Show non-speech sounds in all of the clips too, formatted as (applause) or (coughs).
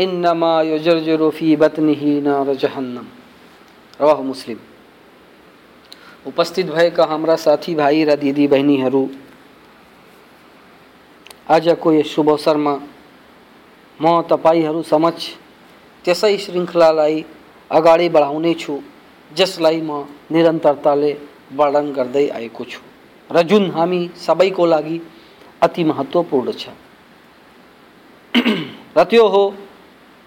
युजरजरु फ़ी बतनिही नार जहन्नम रवाह मुस्लिम उपस्थित भएका हाम्रा साथी भाइ र दिदी बहिनीहरू आजको यस शुभ अवसरमा म तपाईँहरू समक्ष त्यसै श्रृङ्खलालाई अगाडि बढाउने छु, जसलाई म निरन्तरताले वर्णन गर्दै आएको छु र जुन हामी सबैको लागि अति महत्त्वपूर्ण छ। (clears throat) र त्यो हो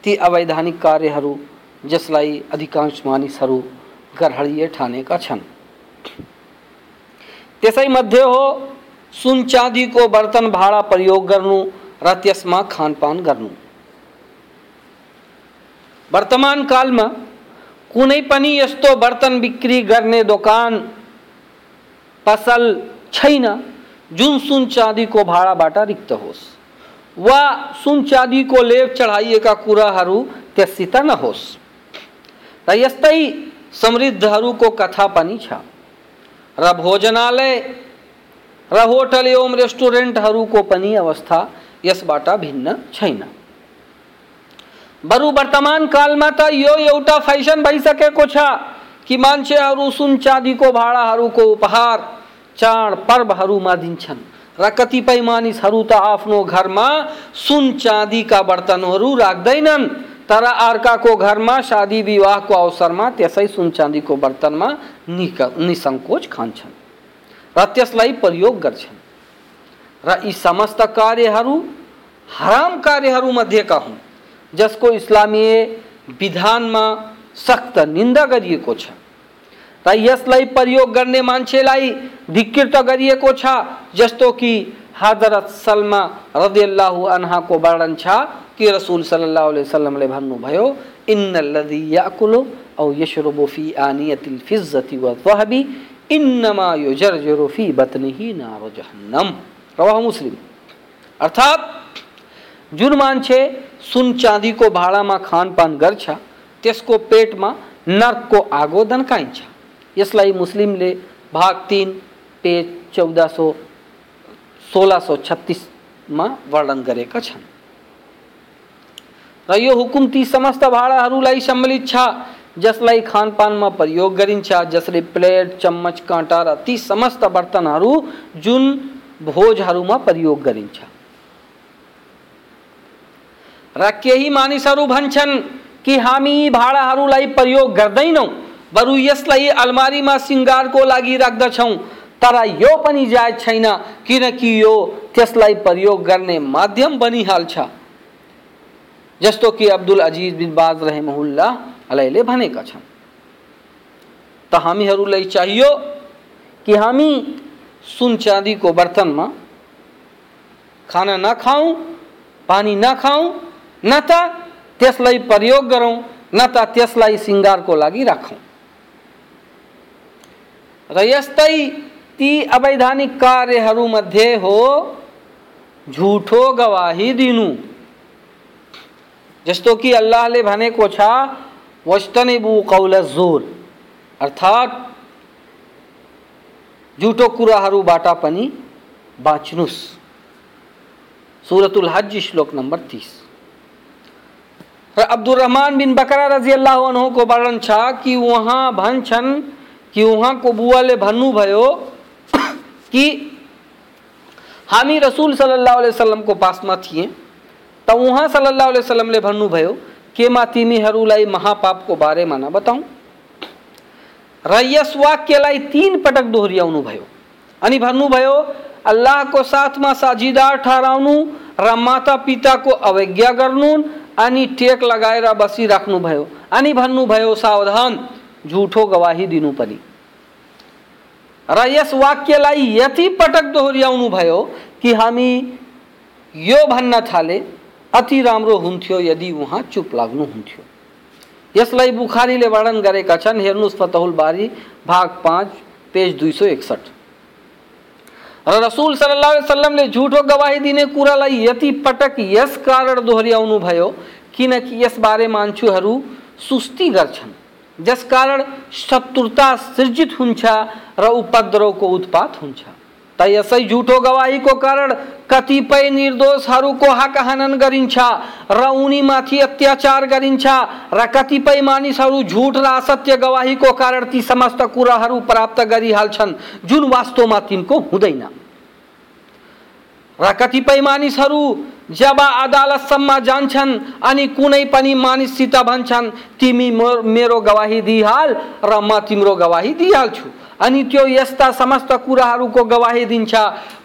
ती अवैधानिक कार्यहरू, जसलाई अधिकांश मानिसहरू गर्हडीय ठानेका छन्। त्यसैमध्ये हो, सुन चाँदीको बर्तन भाडा प्रयोग गर्नु र त्यसमा खानपान गर्नु। वर्तमान कालमा कुनै पनि यस्तो बर्तन बिक्री गर्ने दोकान, पसल छैन, जुन सुन चाँदीको भाडाबाट रिक्त होस्। वा सुन चाँदीको लेप चढाइएका कुराहरू, त्यससित नहोस् र यस्तै समृद्धहरूको कथा पनि छ। र भोजनालय, र होटल एवं रेस्टुरेन्टहरूको पनि अवस्था यसबाट भिन्न छैन। बरु वर्तमान कालमा त यो एउटा फेसन भइसकेको छ कि मान्छेहरू सुन चाँदीको भाडाहरूको उपहार, चाड पर्वहरूमा दिन्छन्। र कतिपय मानिसहरू त आफ्नो घरमा सुन चाँदीका बर्तनहरू राख्दैनन्। तर अर्काको घरमा शादी विवाहको अवसरमा त्यसै सुन चाँदीको बर्तनमा निक, निसङ्कोच खान्छन् र त्यसलाई प्रयोग गर्छन्। र यी समस्त कार्यहरू हराम कार्यहरूमध्येका हुन्, जसको इस्लामीय विधानमा सख्त निन्दा गरिएको छ। र यसलाई प्रयोग गर्ने मान्छेलाई धिक्कृत गरिएको छ, जस्तो कि हज़रत सलमा रदियल्लाहु अन्हाको वर्णन छ, कि रसूल सल्लल्लाहु अलैहि वसल्लमले भन्नुभयो, इन्नल्लजी याकुलु औ यशरबु फ़ी आनियतिल फिज्जति व ज़हबी, इन्नमा युजरजरु फ़ी बतनिही नार जहन्नम। रवाह मुस्लिम। अर्थात, जुन मान्छे सुन चाँदीको भाँडामा खानपान गर्छ, त्यसको पेटमा नर्कको आगो दन्काइन्छ। यसलाई मुस्लिमले भाग तिन पेज चौध सौ सोह्र सौ छत्तिसमा वर्णन गरेका छन्। र यो हुकुम ती समस्त भाँडाहरूलाई सम्मिलित छ, जसलाई खानपानमा प्रयोग गरिन्छ, जसले प्लेट, चम्मच, काँटा र ती समस्त बर्तनहरू जुन भोजहरूमा प्रयोग गरिन्छ। र केही कि हामी प्रयोग गर्दैनौँ बरु यसलाई अलमारीमा सिङ्गारको लागि राख्दछौँ। तर यो पनि जायज़ छैन, किनकि यो त्यसलाई प्रयोग गर्ने माध्यम बनिहाल्छ। जस्तो कि अब्दुल अजिज बिन बाज रहमहुल्ला अलैले भनेका छन्। त हामीहरूलाई चाहियो कि हामी सुन चाँदीको बर्तनमा खाना नखाउँ पानी नखाउँ न त त्यसलाई प्रयोग गरौँ, न त त्यसलाई सिङ्गारको लागि राखौँ। र यस्तै ती अवैधानिक कार्यहरूमध्ये हो। झुठो गवाही दिनु। जस्तो कि अल्लाहले भनेको छ वस्तनिबु कौल ज़ोर अर्थात् झुटो कुराहरूबाट पनि बाँच्नुहोस् सुरतुल हज श्लोक नम्बर तिस। र अब्दुल बिन बकरा रज़ी अल्लाह को वर्णन छ कि उहाँ भन्छन् कि वहाँ उहाँको बुवाले भन्नुभयो कि हामी रसुल सल्लाह वसलमको पासमा थिएँ, त उहाँ सल्लाह वसलमले भन्नुभयो केमा तिमीहरूलाई महापापको बारेमा नबताउँ र यस वाक्यलाई तिन पटक दोहोऱ्याउनु भयो। अनि भन्नुभयो अल्लाहको साथमा साझीदार ठहराउनु र माता पिताको अवज्ञा गर्नु अनि टेक लगाएर बसिराख्नुभयो अनि भन्नुभयो सावधान झुठो गवाही दिनु पनि र यस वाक्यलाई यति पटक दोहोऱ्याउनु भयो कि हामी यो भन्न थाले, अति राम्रो हुन्थ्यो यदि उहाँ चुप लाग्नुहुन्थ्यो यसलाई बुखारीले वर्णन गरेका छन्। हेर्नुहोस् फतहुल बारी, भाग पाँच, पेज दुई सौ एकसठ र रसुल सल्लाह सल्लमले झुठो गवाही दिने कुरालाई यति पटक यस कारण दोहोऱ्याउनु भयो, किनकि यसबारे मान्छेहरू सुस्ती गर्छन्। जसकारण शत्रुता सृजित हुन्छ र उपद्रवको उत्पात हुन्छ त यसै झुठो गवाहीको कारण कतिपय निर्दोषहरूको हक हनन गरिन्छ र उनीमाथि अत्याचार गरिन्छ र कतिपय मानिसहरू झुट र असत्य गवाहीको कारण ती समस्त कुराहरू प्राप्त गरिहाल्छन्, जुन वास्तवमा तिनको हुँदैन। र कतिपय मानिसहरू जब अदालतसम्म जान्छन् अनि कुनै पनि मानिससित भन्छन्, तिमी मेरो गवाही दिइहाल र म तिम्रो गवाही दिइहाल्छु। अनि त्यो यस्ता समस्त कुराहरूको गवाही दिन्छ,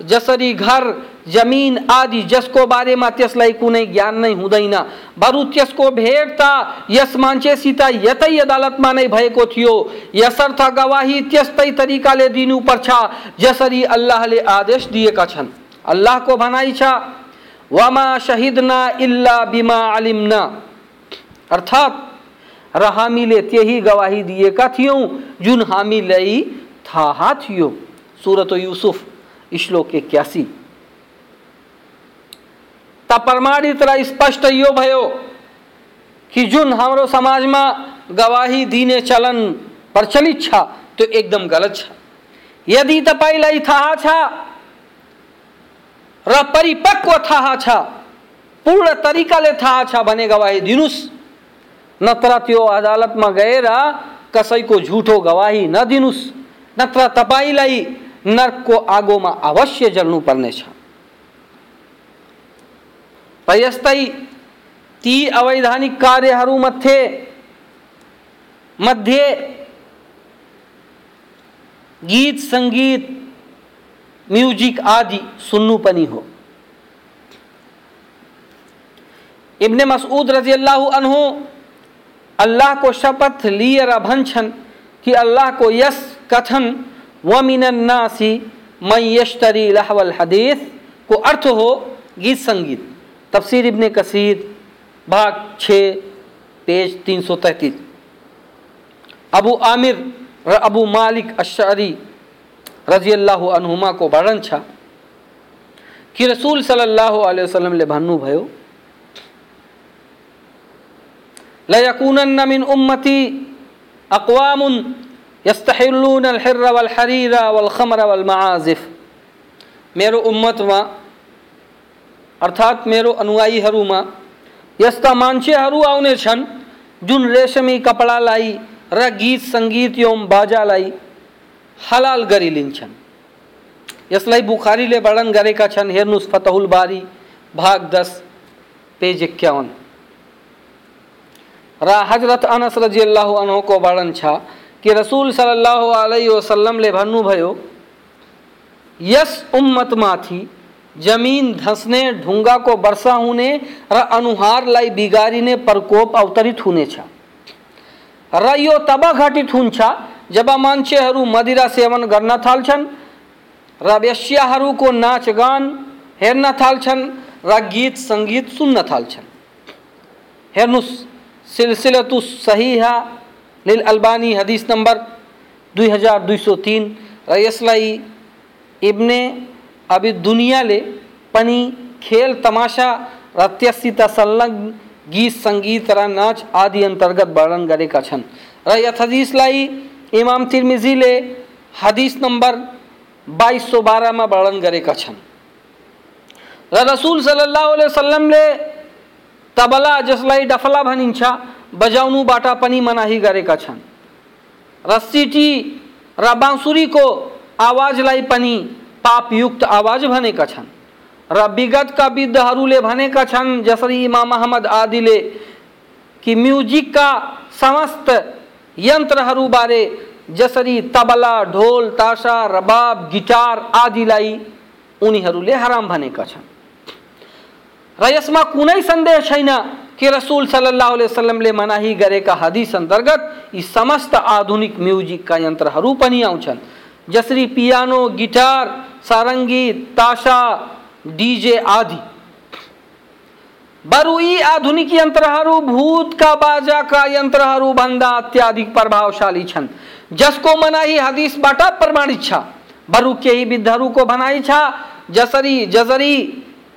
जसरी घर, जमिन आदि जसको बारेमा त्यसलाई कुनै ज्ञान नै हुँदैन। बरु त्यसको भेट त यस मान्छेसित यतै अदालतमा नै भएको थियो। यसर्थ गवाही त्यस्तै तरिकाले दिनुपर्छ, जसरी अल्लाहले आदेश दिएका छन्। अल्लाहको भनाइ छ वमा शहिदना इल्ला बिमा आलिमना अर्थात् र हामीले त्यही गवाही दिएका थियौँ? जुन हामीलाई थाहा थियो? सुरत युसुफ श्लोक एक्यासी त प्रमाणित स्पष्ट यो भयो कि जुन हमारो समाज में गवाही दिने चलन प्रचलित छ त्यो एकदम गलत छ। यदि तपाईँलाई थाहा छ र परिपक्व थाहा छ। पूर्ण तरिकाले थाहा छ भने गवाही दिनुहोस् नत्र त्यो अदालतमा गएर कसैको झुठो गवाही नदिनुहोस् नत्र तपाईँलाई नर्कको आगोमा अवश्य जल्नु पर्नेछ र यस्तै ती अवैधानिक कार्यहरूमध्ये मध्ये गीत, सङ्गीत म्युजिक आदि सुन्नु पनि हो। इब्ने मसूद रज़ी अल्लाह अनहु अल्लाह को शपथ लिएर भन्छन् कि अल्लाह को यस कथन वमिनन्नासी मैशतरी लहवल हदीस को अर्थ हो गीत संगीत। तफसीर इब्ने कसीर, भाग छ, पेज तीन सौ तैतीस। अबू आमिर र अबू मालिक अशरी रज़ी अल्लाह अनहुमा को वर्णन छ कि रसूल सल्लल्लाहु अलैहि वसल्लमले भन्नुभयो लयकुनन्न मिन उम्मती अक़वामुन यस्तहिल्लून अलहिर्र वल हरीरा वल खमर वल मआजिफ। मेरो उम्मतमा, अर्थात् मेरो अनुयायीहरूमा, यस्ता मान्छेहरू आउनेछन् जुन रेशमी कपडालाई र गीत सङ्गीत एवं बाजालाई हलाल गरिलिन्छन् यसलाई बुखारीले वर्णन गरेका छन्। हेर्नुहोस् फतहुल बारी, भाग दस, पेज एक्काउन्न र हज़रत अनस रज़ी अल्लाह अनहुको वर्णन छ कि रसूल अलैहि वसल्लमले भन्नुभयो, यस उम्मतमाथि ज़मीन धस्ने, ढुङ्गाको वर्षा हुने र अनुहारलाई बिगारिने प्रकोप अवतरित हुनेछ। र यो तब घटित हुन्छ जब मान्छेहरू मदिरा सेवन गर्न थाल्छन् र वेश्याहरूको नाचगान हेर्न थाल्छन् र गीत सङ्गीत सुन्न थाल्छन्। हेर्नुहोस् सिलसिलतु सहिहा। लिल अल्बानी हदीस नंबर दुई हज़ार दुई सौ तीन र यसलाई इब्ने अबि दुनियाँले पनि खेल तमासा र संलग्न गीत, सङ्गीत र नाच आदि अंतर्गत वर्णन गरेका छन्। इमाम तिर्मिजीले हदिस नम्बर बाइस सौ बाह्रमा वर्णन गरेका छन्। र रसुल सल्लाह वसल्लमले तबला जसलाई डफला भनिन्छ बजाउनुबाट पनि मनाही गरेका छन्। र सिटी र बाँसुरीको आवाजलाई पनि पापयुक्त आवाज़ भनेका छन्। र विगतका विद्धहरूले भनेका छन्, जसरी इमाम अहमद आदिले कि म्युजिकका समस्त यन्त्रहरूबारे जसरी तबला, ढोल तासा रबाब, गिटार आदिलाई उनीहरूले हराम भनेका छन्। र यसमा कुनै सन्देह छैन कि रसूल सल्लाह मनाही गरेका हदिस अंतर्गत यी समस्त आधुनिक म्युजिकका यन्त्रहरू पनि आउँछन्, जसरी पियानो, गिटार, सारङ्गी तासा डिजे आदि। बरु यी आधुनिक यन्त्रहरू भूतका बाजाका यन्त्रहरू भन्दा अत्याधिक प्रभावशाली छन्। जसको मनाही हदिसबाट प्रमाणित छ। बरु केही विद्धहरूको भनाइ छ, जसरी, जजरी,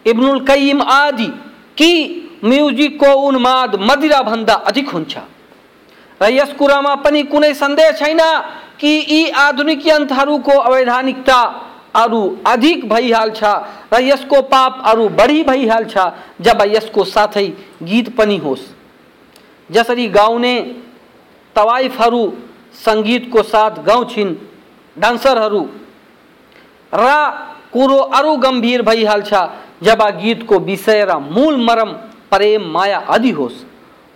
इब्नुल कयिम आदि कि म्युजिकको उन्माद मदिरा भन्दा अधिक हुन्छ। र यस कुरामा पनि कुनै सन्देह छैन कि यी आधुनिक यन्त्रहरूको अवैधानिकता अरू अधिक भइहाल्छ र यसको पाप अरू बढी भइहाल्छ जब यसको साथै गीत पनि होस्। जसरी गाउने तवाइफहरू सङ्गीतको साथ गाउँछिन्, डान्सरहरू, र कुरो अरू गम्भीर भइहाल्छ जब गीतको विषय र मूल मरम प्रेम माया आदि होस्।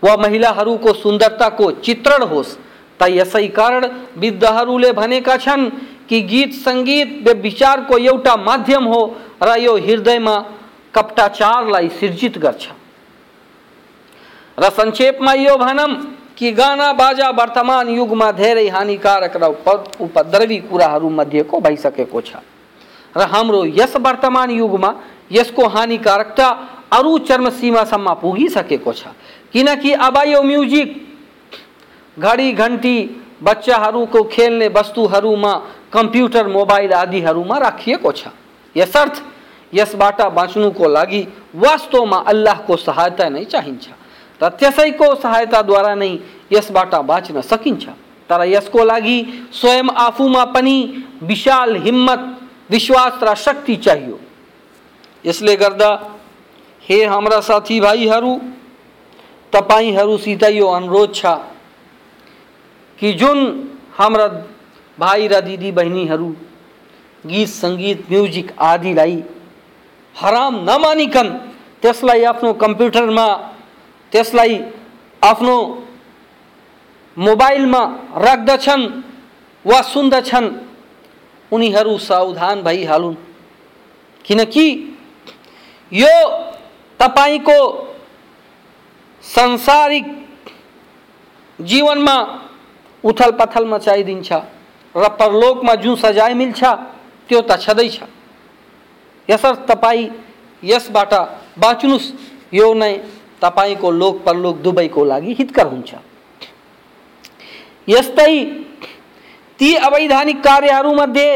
वा महिलाहरूको सुन्दरताको चित्रण होस्, त यसै कारण विद्धहरूले भनेका छन् कि गीत सङ्गीत विचारको एउटा माध्यम हो र यो हृदयमा कपटाचारलाई सिर्जित गर्छ। र संक्षेपमा यो भनौँ कि गाना बाजा वर्तमान युगमा धेरै हानिकारक उपद्रवी कुराहरू मध्येको भइसकेको छ। र हाम्रो यस वर्तमान युगमा यसको हानिकारकता अरू चर्म सीमासम्म पुगिसकेको छ। किनकि अब यो म्युजिक, घडी घंटी घन्टी बच्चाहरूको खेल्ने वस्तुहरूमा कम्प्युटर मोबाइल आदिहरूमा राखिएको छ। यसर्थ यसबाट बाँच्नुको लागि वास्तवमा अल्लाहको सहायता नै चाहिन्छ र त्यसैको सहायताद्वारा नै यसबाट बाँच्न सकिन्छ। तर लागि स्वयं आफूमा पनि विशाल हिम्मत, विश्वास र शक्ति चाहियो। यसले गर्दा, हे हाम्रा साथीभाइहरू, तपाईँहरूसित यो अनुरोध छ कि जुन हाम्रा भाइ र दिदी बहिनीहरू गीत सङ्गीत म्युजिक आदिलाई हराम नमानिकन त्यसलाई आफ्नो कम्प्युटरमा त्यसलाई आफ्नो मोबाइलमा राख्दछन् वा सुन्दछन् उनीहरू सावधान भइहालुन्। किनकि यो तपाईँको सांसारिक जीवनमा उथल पथल मचाइदिन्छ र परलोकमा जुन सजाय मिल्छ त्यो त छँदैछ यसर्थ तपाईँ यसबाट बाँच्नुहोस् यो नै तपाईँको लोक परलोक दुवैको लागि हितकर हुन्छ यस्तै, ती अवैधानिक कार्यहरूमध्ये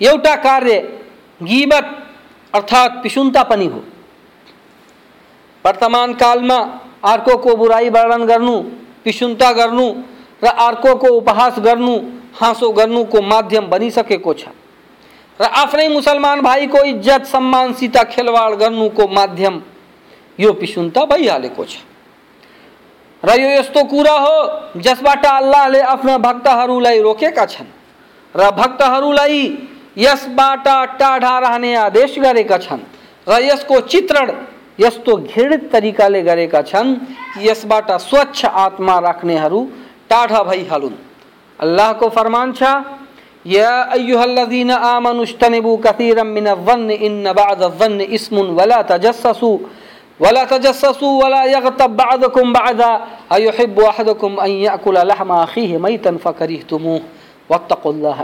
एउटा कार्य गिबत अर्थात् पिसुन्ता पनि हो। वर्तमान कालमा अर्कोको बुराई वर्णन गर्नु, पिसुन्ता गर्नु र अर्कोको उपहास गर्नु, हाँसो गर्नुको माध्यम बनिसकेको छ? र आफ्नै मुसलमान भाइको इज़्ज़त, सम्मानसित खेलवाड गर्नुको माध्यम यो पिसुन्ता भइहालेको छ। र यो यस्तो कुरा हो, जसबाट अल्लाहले आफ्ना भक्तहरूलाई रोकेका छन् र भक्तहरूलाई यसबाट टाढा रहने आदेश गरेका छन् र यसको चित्रण यस्तो घृणित तरिकाले गरेका छन्, यसबाट स्वच्छ आत्मा राख्नेहरू टाढा भइहालुन् अल्लाहको फरमान छ, या अय्युहल्लज़ीना आमनु इज्तनिबू कसीरम मिन ज़न्न इन्न बअद ज़न्न इस्मुन वला वला वला यगतब बअदा, अयुहिब्बु अहदुकुम अन याकुल लहमा मैतन वत्तकुल्लाह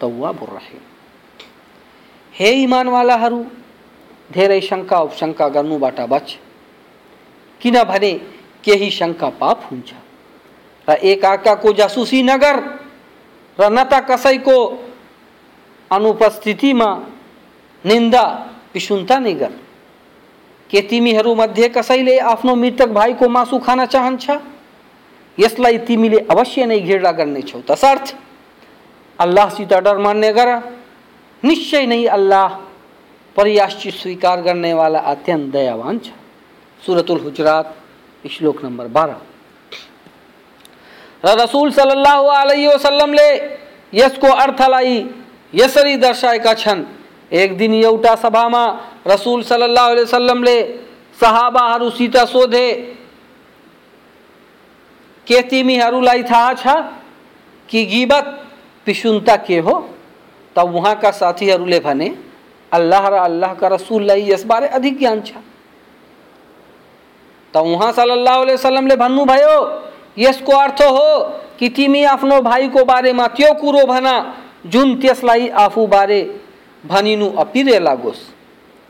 तव्वाबुर रहीम। हे इमानवालाहरू धेरै शङ्का उपशङ्का गर्नुबाट बच। किनभने केही शङ्का पाप हुन्छ। र एकअर्काको जासुसी नगर र न त कसैको अनुपस्थितिमा निन्दा पिसुन्ता नै गर के तिमीहरूमध्ये कसैले आफ्नो मृतक भाइको मासु खान चाहन्छ यसलाई तिमीले अवश्य नै घृणा गर्नेछौ तसर्थ अल्लाहसित डर मान्ने गर निश्चय नै अल्लाह परियाश्ची स्वीकार करने वाला अत्यंत दयावान छ सूरतुल हुजरात श्लोक नंबर बारह रसूल सल्लल्लाहु अलैहि वसल्लमले यसको अर्थलाई यसरी दर्शाएका छन्। एक दिन एउटा सभामा रसूल सल्लल्लाहु अलैहि वसल्लमले सहाबाहरूसित सोधे, के तिमीहरूलाई थाहा छ कि गिबत पिसुन्ता के हो? तब उहाँका साथीहरूले भने, अल्लाह र अल्लाहका रसुललाई यसबारे अधिक ज्ञान छ। त उहाँ सल्लाह वसलमले भन्नुभयो यसको अर्थ हो कि तिमी आफ्नो भाइको बारेमा त्यो कुरो भन, जुन त्यसलाई आफूबारे भनिनु अपिरे लागोस्।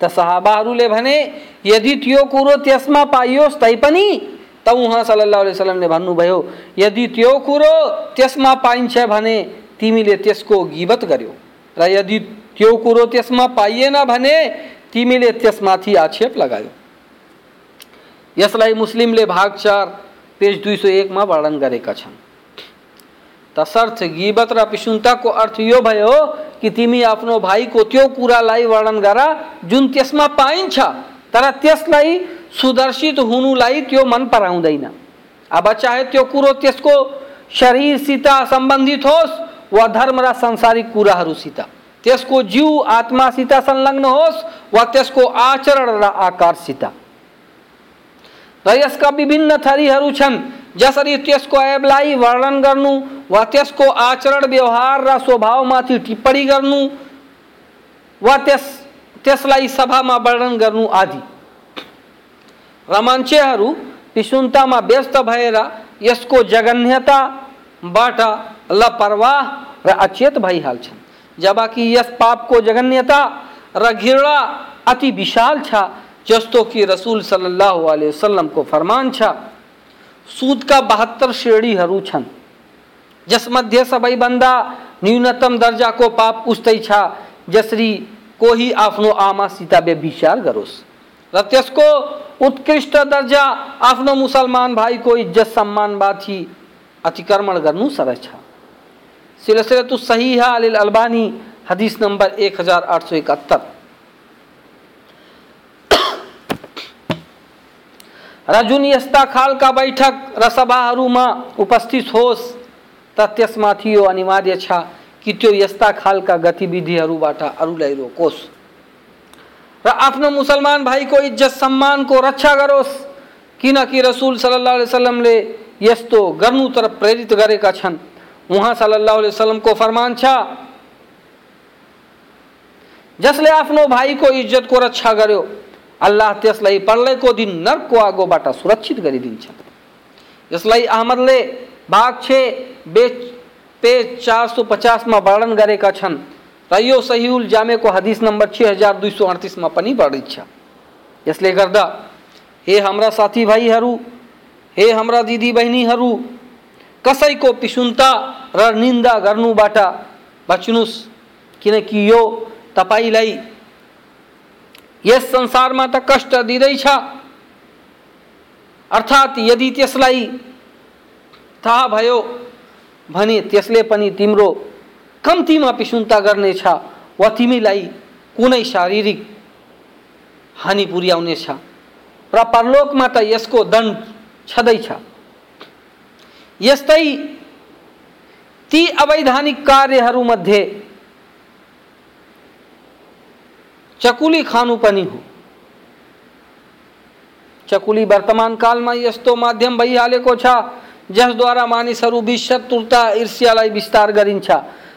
त सहाबाहरूले भने, यदि त्यो कुरो त्यसमा पाइयोस्, तैपनि त उहाँ सल्लाह वसलमले भन्नुभयो, यदि त्यो कुरो त्यसमा पाइन्छ भने तिमीले त्यसको गिबत गर्यो। र यदि त्यो कुरो त्यसमा पाइएन भने तिमीले त्यसमाथि आक्षेप लगायो। यसलाई मुस्लिमले भाग चार पेज दुई सौ एकमा वर्णन गरेका छन्। तसर्थ गिबत र पिसुन्ताको अर्थ यो भयो कि तिमी आफ्नो भाइको त्यो कुरालाई वर्णन गर, जुन त्यसमा पाइन्छ, तर त्यसलाई सुदर्शित हुनुलाई त्यो मन पराउँदैन। अब चाहे त्यो कुरो त्यसको शरीरसित सम्बन्धित होस् वा धर्म र सांसारिक कुराहरूसित, त्यसको जीव आत्मा आत्मासित संलग्न होस् वा त्यसको आचरण र आकारसित। र यसका विभिन्न थरीहरू छन् जसरी त्यसको ऐबलाई वर्णन गर्नु वा त्यसको आचरण व्यवहार र स्वभावमाथि टिप्पणी गर्नु वा त्यस, त्यसलाई सभामा वर्णन गर्नु आदि। र मान्छेहरू विशुन्तामा व्यस्त भएर यसको जगन्यताबाट लापरवाह र अचेत भइहाल्छन्। जबकि यस पापको जगन्यता र घृणा अति विशाल छ जस्तो कि रसूल सल्लल्लाहु अलैहि वसल्लम को फरमान छ सुदका बहत्तर श्रेणीहरू छन्। जसमध्ये सबैभन्दा न्यूनतम दर्जाको पाप उस्तै छ, जसरी कोही आफ्नो आमासित व्यभिचार गरोस्। र त्यसको उत्कृष्ट दर्जा आफ्नो मुसलमान भाइको इज़्ज़त सम्मानमाथि अतिक्रमण गर्नु सरह छ। सिलसिलतु सही अल अलबानी, हदीस नंबर एक हज़ार आठ सौ इकहत्तर। जुन यस्ता खालका बैठक र सभाहरूमा उपस्थित होस्। त अनिवार्य कि त्यो यस्ता खालका गतिविधिहरूबाट अरूलाई रोकोस्। र आफ्नो मुसलमान भाइको इज़्ज़त सम्मानको रक्षा गरोस्। किनकि रसुल सल्लाह वसलमले यस्तो गर्नुतर्फ प्रेरित गरेका छन्। उहाँ सल्लाह वसलमको फरमान छ। जसले आफ्नो भाइको इज्जतको रक्षा गर्यो अल्लाह त्यसलाई प्रलयको दिन नर्कको आगोबाट सुरक्षित गरिदिन्छ यसलाई अहमदले भाग छ बेच पेज चार सौ पचासमा वर्णन गरेका छन्। र यो सहिउल जामेको हदिस नम्बर छ हज़ार दुई सौ अडतिसमा पनि वर्णित छ। यसले गर्दा, हे हाम्रा साथीभाइहरू हे हाम्रा दिदीबहिनीहरू कसैको पिसुन्ता र निन्दा गर्नुबाट बच्नुहोस् किनकि यो तपाईँलाई यस संसारमा त कष्ट दिँदैछ अर्थात् यदि त्यसलाई थाहा भयो भने त्यसले पनि तिम्रो कम्तीमा पिसुन्ता गर्नेछ वा तिमीलाई कुनै शारीरिक हानि पुर्याउनेछ र परलोकमा त यसको दण्ड छँदैछ यस्तै ती अवैधानिक कार्यहरूमध्ये चकुली खानु पनि हो। चकुली वर्तमान कालमा यस्तो माध्यम भइहालेको छ जसद्वारा मानिसहरू बिच शत्रुता ईर्ष्यालाई विस्तार गरिन्छ।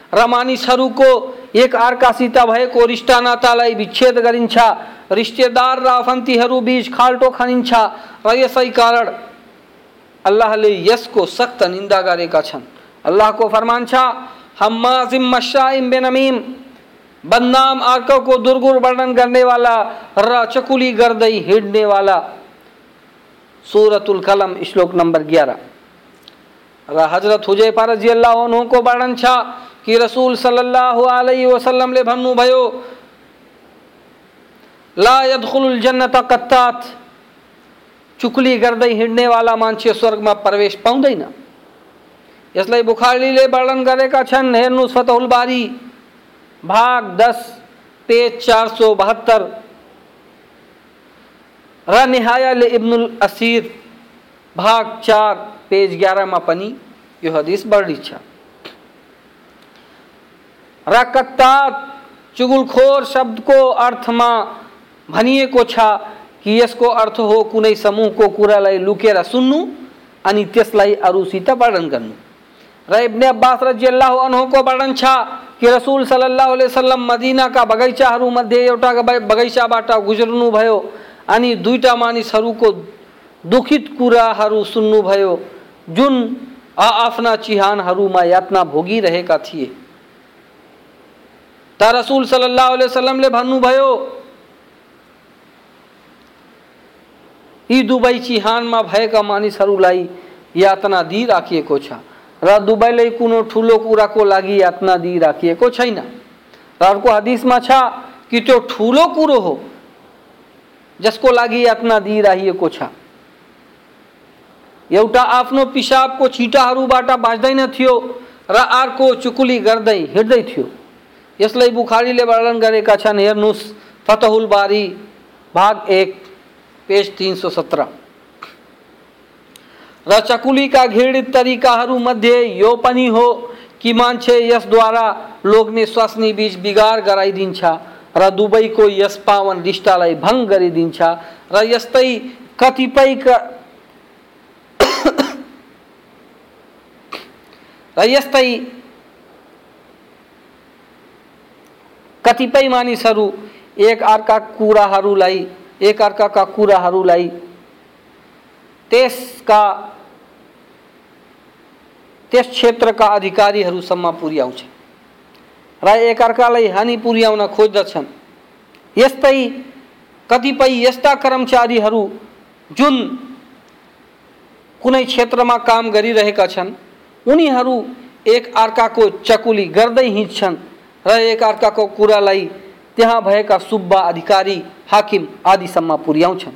र मानिसहरूको एक अर्कासित भएको रिस्टा नातालाई विच्छेद गरिन्छ। रिश्तेदार र बिच खाल्टो खनिन्छ र यसै कारण अल्लाहले यसको सख्त निन्दा गरेका छन्। अल्लाहको फरमान छ हम्माजिम मशाइम बेनमीम बदनाम आँखों को दुर्गुर वर्णन करने वाला र चकुली गर्दई हिड़ने वाला। सूरतुल कलम, श्लोक नंबर ग्यारह। हज़रत हुजैफा रज़ी अल्लाह को वर्णन छ कि रसूल सल्लल्लाहु अलैहि वसल्लम ले भन्नुभयो ला यदखुल जन्नत कत्तात। चुकली गर्दै हिँड्ने वाला मान्छे स्वर्गमा प्रवेश पाउँदैन यसलाई बुखारीले वर्णन गरेका छन् हेर्नुहोस् फतहुल बारी भाग दस, पेज चार सौ बहत्तर। र इब्नुल असीर, भाग चार, पेज ग्यारहमा पनि, यो हदिस वर्णित छ। र कत्तात चुगुलखोर शब्दको अर्थमा भनिएको छ कि यसको अर्थ हो कुनै समूहको कुरालाई लुकेर सुन्नु अनि त्यसलाई अरूसित वर्णन गर्नु। र इब्ने अब्बास रज़ी अल्लाह को वर्णन छ कि रसूल सल्लल्लाहु अलैहि वसल्लम मदीनाका बगैँचाहरूमध्ये एउटा बगैँचाबाट गुज्रनुभयो अनि दुईटा मानिसहरूको दुखित कुराहरू सुन्नुभयो जुन आआफ्ना चिहानहरूमा यातना भोगिरहेका थिए। त रसुल सल्लाह वसलमले भन्नुभयो, यी दुबई चिहानमा भएका मानिसहरूलाई यातना दिइराखिएको छ। र दुबईलाई कुनै ठुलो कुराको लागि यातना दिइराखिएको छैन? र अर्को हदिसमा छ कि त्यो ठुलो कुरो हो, जसको लागि यातना दिइराखिएको छ। एउटा आफ्नो पिसाबको छिटाहरूबाट बाँच्दैन थियो र अर्को चुकुली गर्दै हिँड्दै थियो। यसलाई बुखारीले वर्णन गरेका छन् हेर्नुहोस् फतहुल बारी, भाग एक, पेज तिन सौ सत्र। र चकुलीका घृणित तरिकाहरूमध्ये यो पनि हो कि मान्छे यसद्वारा लोग्ने स्वास्नी बिच बिगार गराइदिन्छ र दुबईको यस पावन निष्ठालाई भङ्ग गरिदिन्छ र यस्तै कतिपयका (coughs) र यस्तै कतिपय मानिसहरू एक अर्का कुराहरूलाई एक अर्काका कुराहरूलाई त्यसका त्यस क्षेत्रका अधिकारीहरूसम्म पुर्याउँछ। र एकअर्कालाई हानि पुर्याउन खोज्दछन्। यस्तै कतिपय यस्ता कर्मचारीहरू जुन कुनै क्षेत्रमा काम गरिरहेका छन् उनीहरू एक अर्काको चकुली गर्दै हिँड्छन्। र एक अर्काको कुरालाई त्यहाँ भएका सुब्बा अधिकारी हाकिम आदिसम्म पुर्याउँछन्।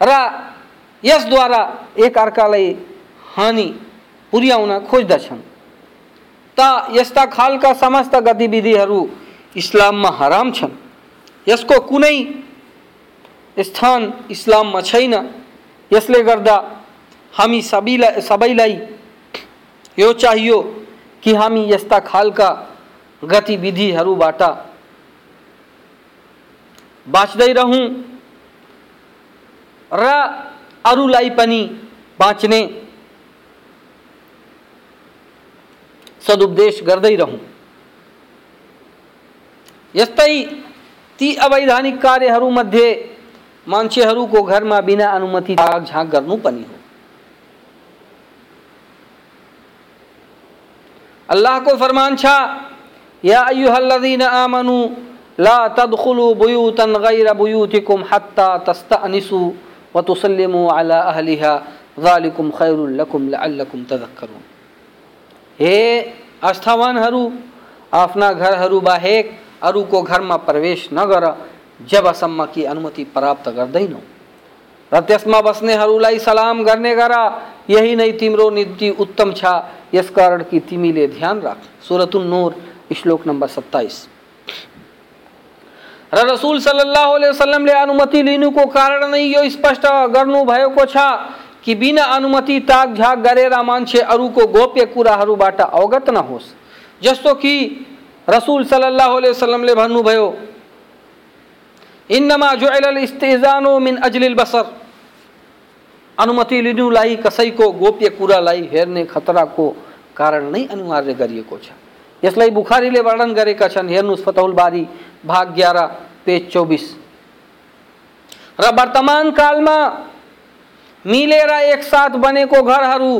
र यसद्वारा एक अर्कालाई हानि पुर्याउन खोज्दछन्। त यस्ता खालका समस्त गतिविधिहरू इस्लाममा हराम छन्। यसको कुनै स्थान इस्लाममा छैन। यसले गर्दा हामी सबैलाई सबैलाई यो चाहियो कि हामी यस्ता खालका गतिविधिहरूबाट बाँच्दै रहौँ र अरूलाई पनि बाँच्ने सदुपदेश गर्दै रहौँ। यस्तै ती अवैधानिक कार्यहरूमध्ये मान्छेहरूको घरमा बिना अनुमति झाँक गर्नु पनि हो। अल्लाहको फरमान छ, या अयुहल्लदीन आमनु ला तदखुलु बुयूतन गैर बुयूतिकुम हत्ता तस्तअनिसु। व तुसल्लिमु अला अहलिहा ज़ालिकुम खैरुल लकुम लअल्लकुम हे आस्थावानहरू, आफ्ना घरहरू बाहेक अरूको घरमा प्रवेश नगर जबसम्म कि अनुमति प्राप्त गर्दैनौ। र त्यसमा बस्नेहरूलाई सलाम गर्ने गर, यही नै तिम्रो निम्ति उत्तम छ। यसकारण कि तिमीले ध्यान राख। सुरतुल नूर, श्लोक नम्बर सत्ताइस। रसुल सल्लाह वसलमले अनुमति लिनुको कारण नै यो स्पष्ट गर्नुभएको छ कि बिना अनुमति ताकझाक गरेर मान्छे अरूको गोप्य कुराहरूबाट अवगत नहोस् जस्तो कि रसुल सल्लाह वसलमले भन्नुभयो इन्नमा जुएल इस्तेजानो मिन अजलिल बसर। अनुमति लिनुलाई कसैको गोप्य कुरालाई हेर्ने खतराको कारण नै अनिवार्य गरिएको छ। यसलाई बुखारीले वर्णन गरेका छन्। हेर्नुहोस्, फतहुल बारी, भाग ग्यार पेज चौबिस र वर्तमान कालमा मिलेर एकसाथ बनेको घरहरू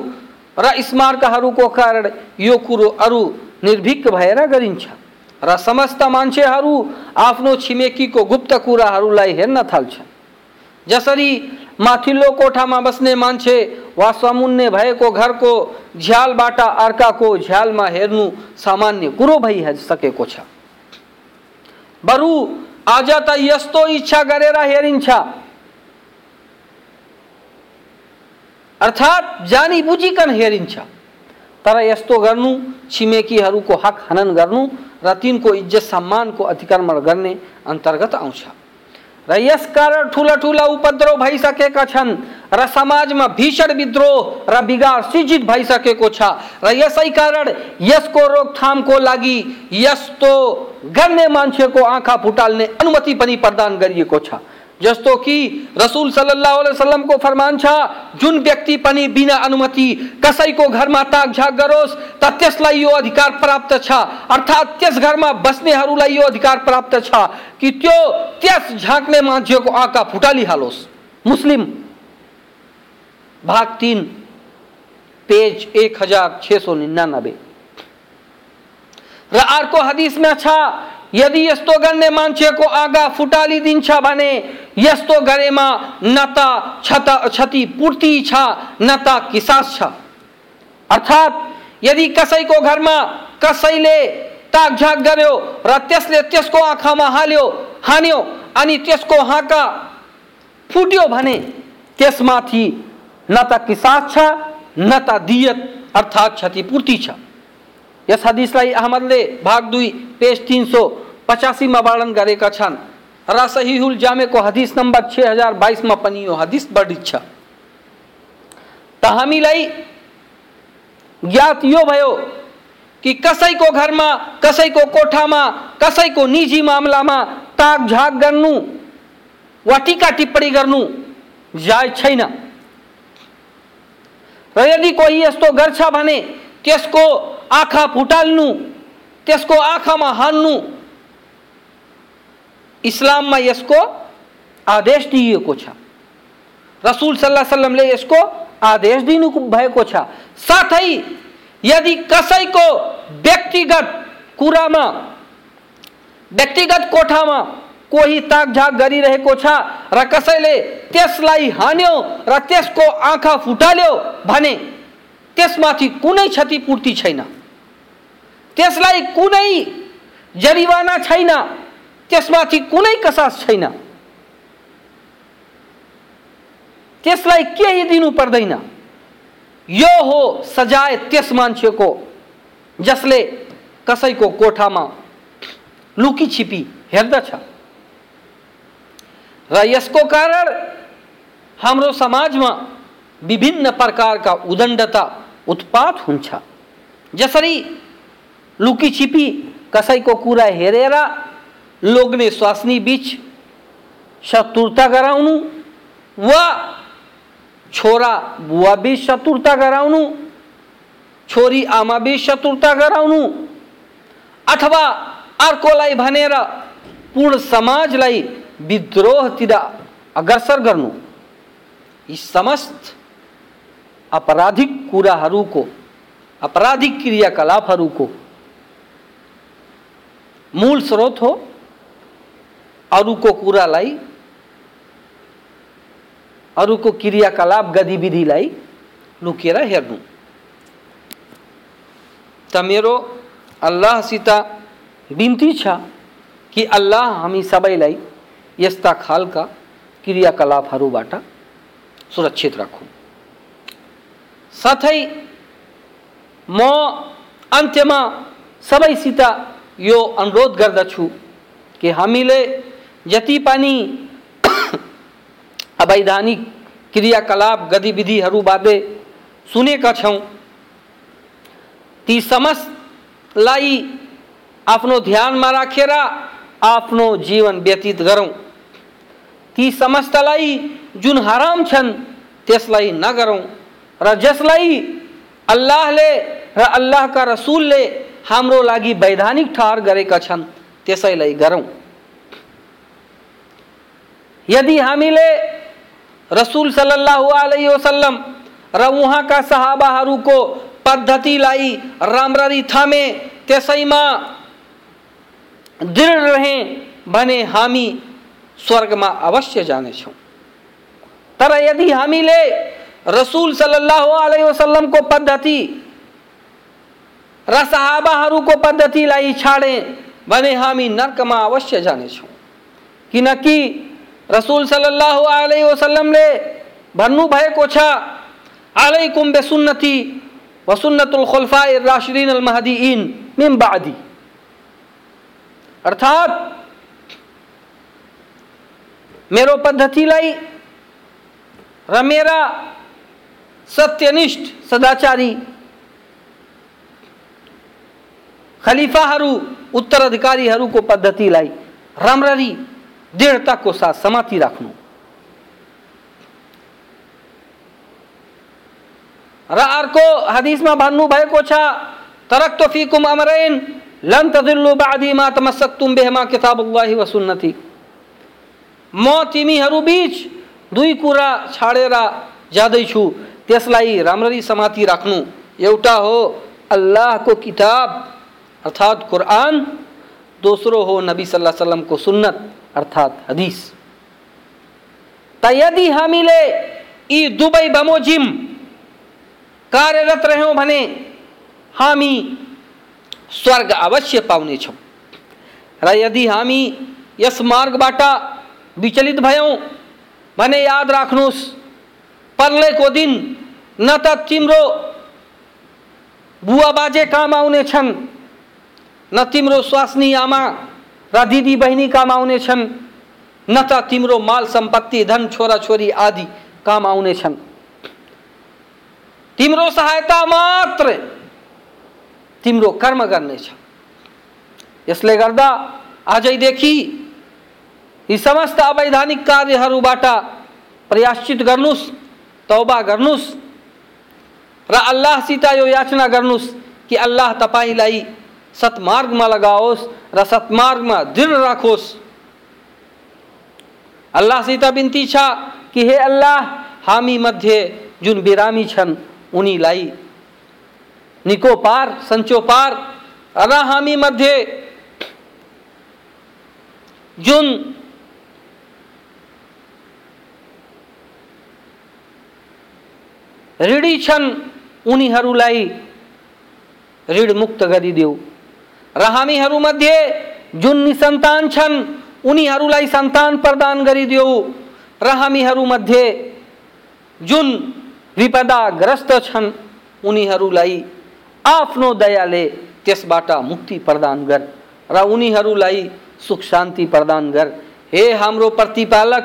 र स्मारकहरूको कारण यो कुरो अरू निर्भीक भएर गरिन्छ र समस्त मान्छेहरू आफ्नो छिमेकीको गुप्त कुराहरूलाई हेर्न थाल्छन् जसरी माथिल्लो कोठामा बस्ने मान्छे वा समुन्ने भएको घरको झ्यालबाट अर्काको झ्यालमा हेर्नु सामान्य कुरो भइसकेको छ बरु आज त यस्तो इच्छा गरेर हेरिन्छ। अर्थात् जानी बुझिकन हेरिन्छ। तर यस्तो गर्नु, छिमेकीहरूको हक हनन गर्नु र तिनको इज़्ज़त सम्मानको अतिक्रमण गर्ने अंतर्गत आउँछ। र ठूला ठुला ठुला उपद्रव भइसकेका छन् र समाजमा भीषण विद्रोह, र बिगार सिर्जित भइसकेको छ र यसै कारण यसको रोकथामको लागि यस्तो गर्ने मान्छेको आँखा फुटाल्ने अनुमति पनि प्रदान गरिएको छ। जस्तो कि रसुल सल्लल्लाहु अलैहि वसल्लम को फरमान छ, जुन व्यक्ति पनि बिना अनुमति कसैको घरमा ताकझाक गरोस्, त त्यसलाई यो अधिकार प्राप्त छ। अर्थात् त्यस घरमा बस्नेहरूलाई यो अधिकार प्राप्त छ कि त्यो त्यस झाँक्ने मान्छेको आँखा फुटालिहालोस्। मुस्लिम, भाग तिन, पेज एक हज़ार छ सौ निन्यानब्बे। र अर्को हदिसमा छ यदि यस्तो गर्ने मान्छेको आगा फुटालिदिन्छ भने यस्तो गरेमा न त क्षत क्षतिपूर्ति छ न त किसास छ। अर्थात् यदि कसैको घरमा कसैले ताकझाक गर्यो र त्यसले त्यसको आँखामा हाल्यो, हान्यो अनि त्यसको हाँका फुट्यो भने त्यसमाथि न त किसास छ न त दियत अर्थात् क्षतिपूर्ति छ। यस हदिसलाई अहमदले भाग दुई, पेज तिन सौ पचासीमा वर्णन गरेका छन्। र सहिहुल जामेको हदिस नम्बर छ हज़ार बाइसमा पनि यो हदिस वर्णित छ। त हामीलाई ज्ञात यो भयो कि कसैको घरमा कसैको कोठामा कसैको निजी मामलामा ताक झाक गर्नु वा टिका टिप्पणी गर्नु जायज़ छैन। र यदि कोही यस्तो गर्छ भने त्यसको आँखा फुटाल्नु, त्यसको आँखामा हान्नु इस्लाममा यसको आदेश दिइएको छ। रसुल सल्लाह सल्लमले यसको आदेश दिनु भएको साथै यदि कसैको व्यक्तिगत कुरामा व्यक्तिगत कोठामा कोही ताकझाक गरिरहेको छ, र कसैले त्यसलाई हान्यो, र त्यसको आँखा फुटाल्यो भने त्यसमाथि कुनै क्षतिपूर्ति छैन। त्यसलाई कुनै जरिवाना छैन। त्यसमाथि कुनै कसास छैन। त्यसलाई केही दिनु पर्दैन। यो हो सजाय त्यस मान्छेको जसले कसैको कोठामा लुकी छिपी हेर्दछ। र यसको कारण हाम्रो समाजमा विभिन्न प्रकारका उदण्डता उत्पात हुन्छ। जसरी लुकी छिपी कसैको कुरा हेरेर लोग्ने स्वास्नी बीच शत्रुता गराउनु वा छोरा बुवा बीच शत्रुता गराउनु छोरी आमा बीच शत्रुता गराउनु अथवा अर्कोलाई भनेर पूर्ण समाजलाई विद्रोहतिर अग्रसर गर्नु। समस्त आपराधिक कुराहरूको आपराधिक क्रियाकलापहरूको मूल स्रोत हो अरूको कुरालाई, अरूको क्रियाकलाप गतिविधिलाई लुकेर हेर्नु। त मेरो अल्लाहसित बिन्ती छ कि अल्लाह हामी सबैलाई यस्ता खालका क्रियाकलापहरूबाट सुरक्षित राखौँ। साथै म अन्त्यमा सबैसित यो अनुरोध गर्दछु कि हामीले जति पनि, (coughs) अवैधानिक क्रियाकलाप गतिविधिहरूबारे सुनेका छौँ। ती समस्तलाई आफ्नो ध्यानमा राखेर आफ्नो जीवन व्यतीत गरौँ। ती समस्तलाई जुन हराम छन्, त्यसलाई नगरौँ र जसलाई अल्लाहले र अल्लाहका रसुलले हाम्रो लागि वैधानिक ठहर गरेका छन्, त्यसैलाई गरौँ। यदि हामीले रसुल सल्लाह अलैहि वसल्लम, र उहाँका सहाबाहरूको पद्धतिलाई राम्ररी थामे त्यसैमा दृढ रहे भने हामी स्वर्गमा अवश्य जानेछौँ तर यदि हामीले रसूल सल्लाह अलैहि वसल्लमको पद्धति, र सहाबाहरूको पद्धतिलाई छाडे भने हामी नर्कमा अवश्य जानेछौँ किनकि रसुल सल्लाह अलैहि वसल्लम ले वसल्लमले भन्नुभएको छ, अलैकुम बेसुन्नति वसुन्नतुल खुलफाए राशिदीन अल महदीन मिन बादी। अर्थात, मेरो पद्धतिलाई र मेरा सत्यनिष्ठ सदाचारी खलिफाहरू, उत्तराधिकारीहरूको पद्धतिलाई राम्ररी दृढताको साथ समाति राख्नु। र अर्को हदिसमा भन्नुभएको छ, तरक तो फीकुम अमरैन, लन तदिल्लु बादी मा तमस्सक्तुम बेहमा किताबुल्लाहि व सुन्नति। म तिमीहरू बीच, दुई कुरा छाडेर जाँदैछु त्यसलाई राम्ररी समाति राख्नु। एउटा हो अल्लाहको किताब, अर्थात् कुरान, दूसरो हो नबी सल्लल्लाहु अलैहि वसल्लम को सुन्नत। अर्थात हदीस। तयदि हामीले यी दुबई बमोजिम कार्यरत रह्यौँ भने हामी स्वर्ग अवश्य पाउनेछौँ र यदि हामी यस मार्गबाट विचलित भयौँ भने याद राख्नुहोस् पर्लेको दिन न त तिम्रो बुवा बाजे काम आउनेछन् न तिम्रो स्वास्नी आमा र दिदी बहिनी काम आउनेछन् न त तिम्रो माल संपत्ति, धन छोराछोरी आदि काम आउनेछन् तिम्रो सहायता मात्र तिम्रो कर्म गर्नेछ यसले गर्दा आजैदेखि यी समस्त अवैधानिक कार्यहरूबाट प्रयाश्चित गर्नुहोस् तौबा गर्नुहोस् र अल्लाहसित यो याचना गर्नुहोस् कि अल्लाह तपाईँलाई सत्मार्गमा लगाओस् र सत्मार्गमा दृढ राखोस्। अल्लाहसित बिन्ती छ कि हे अल्लाह, हामी मध्ये जुन बिरामी छन् उनीलाई निको पार सन्चो पार र हामी मध्ये जुन ऋणी छन् उनीहरूलाई ऋण मुक्त गरिदेऊ र हामीहरूमध्ये जुन निसन्तान छन् उनीहरूलाई सन्तान प्रदान गरिदेऊ। र हामीहरूमध्ये जुन विपदाग्रस्त छन् उनीहरूलाई आफ्नो दयाले त्यसबाट मुक्ति प्रदान गर र उनीहरूलाई सुख शान्ति प्रदान गर। हे हाम्रो प्रतिपालक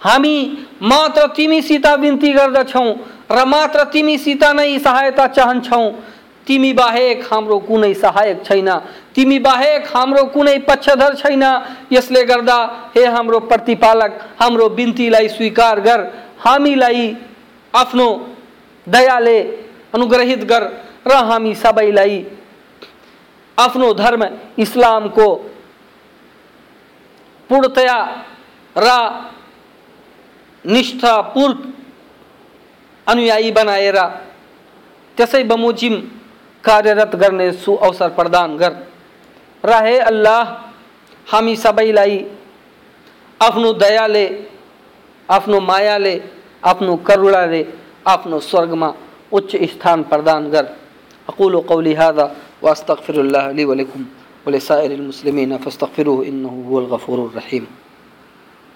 हामी मात्र तिमीसित बिन्ती गर्दछौँ र मात्र तिमीसित नै सहायता चाहन्छौँ। तिमी बाहेक हाम्रो कुनै सहायक छैन। तिमी बाहेक हाम्रो कुनै पक्षधर छैन। यसले गर्दा हे हाम्रो प्रतिपालक, हाम्रो बिन्तीलाई स्वीकार गर। हामीलाई आफ्नो दयाले अनुग्रहित गर र हामी सबैलाई आफ्नो धर्म, इस्लामको पूर्णतया र निष्ठापूर्व अनुयायी बनाएर त्यसै बमोजिम कार्यरत गर्ने सु अवसर प्रदान गर र हे अल्लाह, हामी सबैलाई आफ्नो दयाले, आफ्नो मायाले, आफ्नो करुणाले, आफ्नो स्वर्गमा उच्च स्थान प्रदान कर। अकूल कौली हादा वास्तफ़िरल्ला वलकुम वलसाइर मुस्लिमीन फ़स्तफ़िर इन्नहु हुवल गफ़ूरुर रहीम।